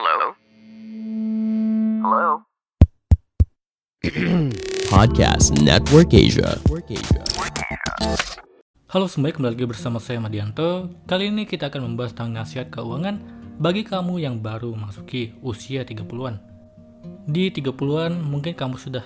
Hello? Hello? Podcast Network Asia. Halo semuanya, kembali lagi bersama saya Madianto. Kali ini kita akan membahas tentang nasihat keuangan bagi kamu yang baru memasuki usia 30-an. Di 30-an mungkin kamu sudah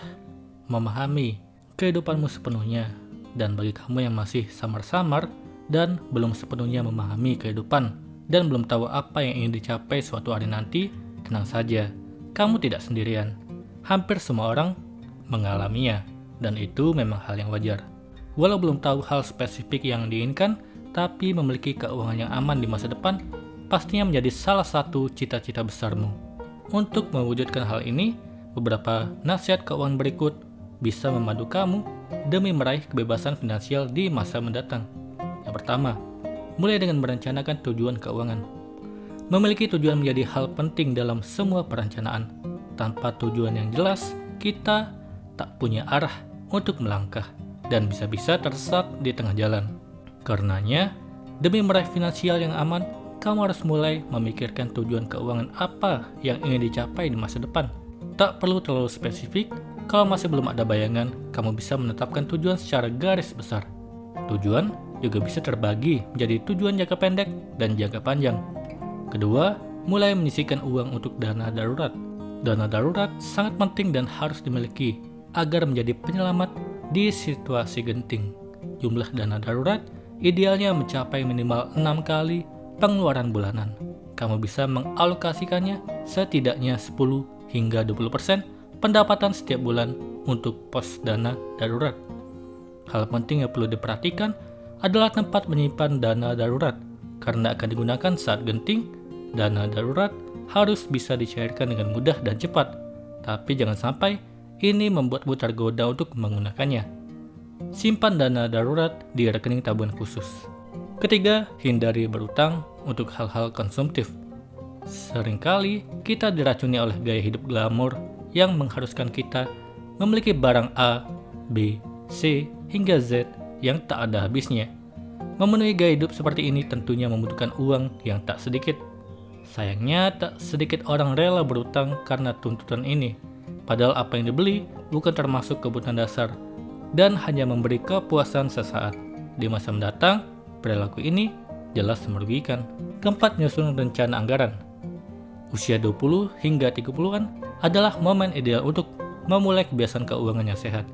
memahami kehidupanmu sepenuhnya dan bagi kamu yang masih samar-samar dan belum sepenuhnya memahami kehidupan dan belum tahu apa yang ingin dicapai suatu hari nanti, tenang saja, kamu tidak sendirian. Hampir semua orang mengalaminya dan itu memang hal yang wajar. Walau belum tahu hal spesifik yang diinginkan, tapi memiliki keuangan yang aman di masa depan pastinya menjadi salah satu cita-cita besarmu. Untuk mewujudkan hal ini, beberapa nasihat keuangan berikut bisa memandu kamu demi meraih kebebasan finansial di masa mendatang. Yang pertama, mulai dengan merencanakan tujuan keuangan. Memiliki tujuan menjadi hal penting dalam semua perencanaan. Tanpa tujuan yang jelas, kita tak punya arah untuk melangkah dan bisa-bisa tersesat di tengah jalan. Karenanya, demi meraih finansial yang aman, kamu harus mulai memikirkan tujuan keuangan apa yang ingin dicapai di masa depan. Tak perlu terlalu spesifik, kalau masih belum ada bayangan, kamu bisa menetapkan tujuan secara garis besar. Tujuan juga bisa terbagi menjadi tujuan jangka pendek dan jangka panjang. Kedua, mulai menyisihkan uang untuk dana darurat. Dana darurat sangat penting dan harus dimiliki agar menjadi penyelamat di situasi genting. Jumlah dana darurat idealnya mencapai minimal 6 kali pengeluaran bulanan. Kamu bisa mengalokasikannya setidaknya 10 hingga 20% pendapatan setiap bulan untuk pos dana darurat. Hal penting yang perlu diperhatikan adalah tempat menyimpan dana darurat karena akan digunakan saat genting. Dana darurat harus bisa dicairkan dengan mudah dan cepat, tapi jangan sampai ini membuatmu tergoda untuk menggunakannya. Simpan dana darurat di rekening tabungan khusus. Ketiga, hindari berutang untuk hal-hal konsumtif. Seringkali kita diracuni oleh gaya hidup glamor yang mengharuskan kita memiliki barang A, B, C, hingga Z yang tak ada habisnya. Memenuhi gaya hidup seperti ini tentunya membutuhkan uang yang tak sedikit. Sayangnya, tak sedikit orang rela berutang karena tuntutan ini. Padahal apa yang dibeli bukan termasuk kebutuhan dasar dan hanya memberi kepuasan sesaat. Di masa mendatang, perilaku ini jelas merugikan. Keempat, menyusun rencana anggaran. Usia 20 hingga 30-an adalah momen ideal untuk memulai kebiasaan keuangan yang sehat.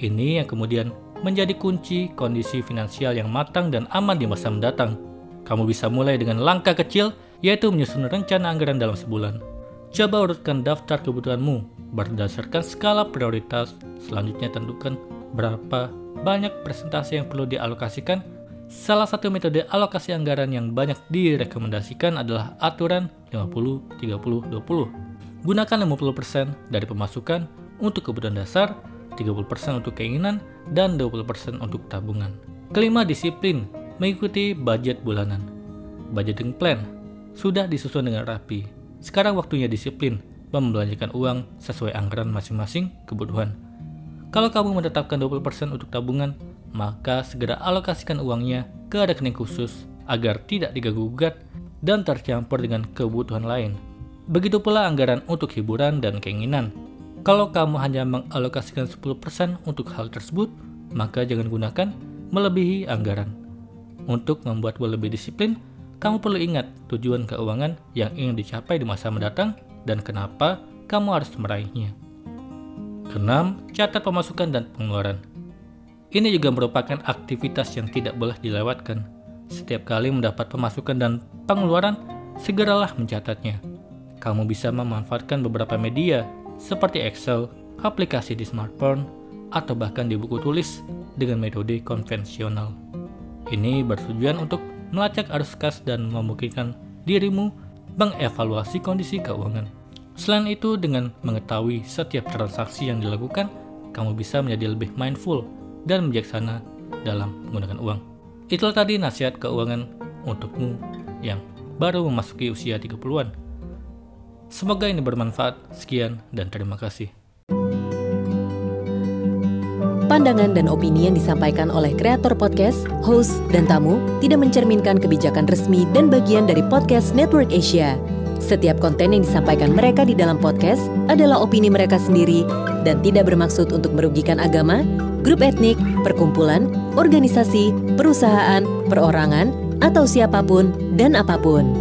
Ini yang kemudian menjadi kunci kondisi finansial yang matang dan aman di masa mendatang. Kamu bisa mulai dengan langkah kecil, yaitu menyusun rencana anggaran dalam sebulan. Coba urutkan daftar kebutuhanmu berdasarkan skala prioritas. Selanjutnya tentukan berapa banyak presentasi yang perlu dialokasikan. Salah satu metode alokasi anggaran yang banyak direkomendasikan adalah aturan 50-30-20. Gunakan 50% dari pemasukan untuk kebutuhan dasar, 30% untuk keinginan, dan 20% untuk tabungan. Kelima, disiplin mengikuti budget bulanan. Budgeting plan sudah disusun dengan rapi. Sekarang waktunya disiplin membelanjakan uang sesuai anggaran masing-masing kebutuhan. Kalau kamu menetapkan 20% untuk tabungan, maka segera alokasikan uangnya ke rekening khusus agar tidak diganggu-gugat dan tercampur dengan kebutuhan lain. Begitu pula anggaran untuk hiburan dan keinginan. Kalau kamu hanya mengalokasikan 10% untuk hal tersebut, maka jangan gunakan melebihi anggaran. Untuk membuatmu lebih disiplin, kamu perlu ingat tujuan keuangan yang ingin dicapai di masa mendatang dan kenapa kamu harus meraihnya. Keenam, catat pemasukan dan pengeluaran. Ini juga merupakan aktivitas yang tidak boleh dilewatkan. Setiap kali mendapat pemasukan dan pengeluaran, segeralah mencatatnya. Kamu bisa memanfaatkan beberapa media seperti Excel, aplikasi di smartphone, atau bahkan di buku tulis dengan metode konvensional. Ini bertujuan untuk melacak arus kas dan memungkinkan dirimu mengevaluasi kondisi keuangan. Selain itu, dengan mengetahui setiap transaksi yang dilakukan, kamu bisa menjadi lebih mindful dan bijaksana dalam menggunakan uang. Itulah tadi nasihat keuangan untukmu yang baru memasuki usia 30-an. Semoga ini bermanfaat. Sekian dan terima kasih. Pandangan dan opini yang disampaikan oleh kreator podcast, host, dan tamu tidak mencerminkan kebijakan resmi dan bagian dari podcast Network Asia. Setiap konten yang disampaikan mereka di dalam podcast adalah opini mereka sendiri dan tidak bermaksud untuk merugikan agama, grup etnik, perkumpulan, organisasi, perusahaan, perorangan, atau siapa pun dan apa pun.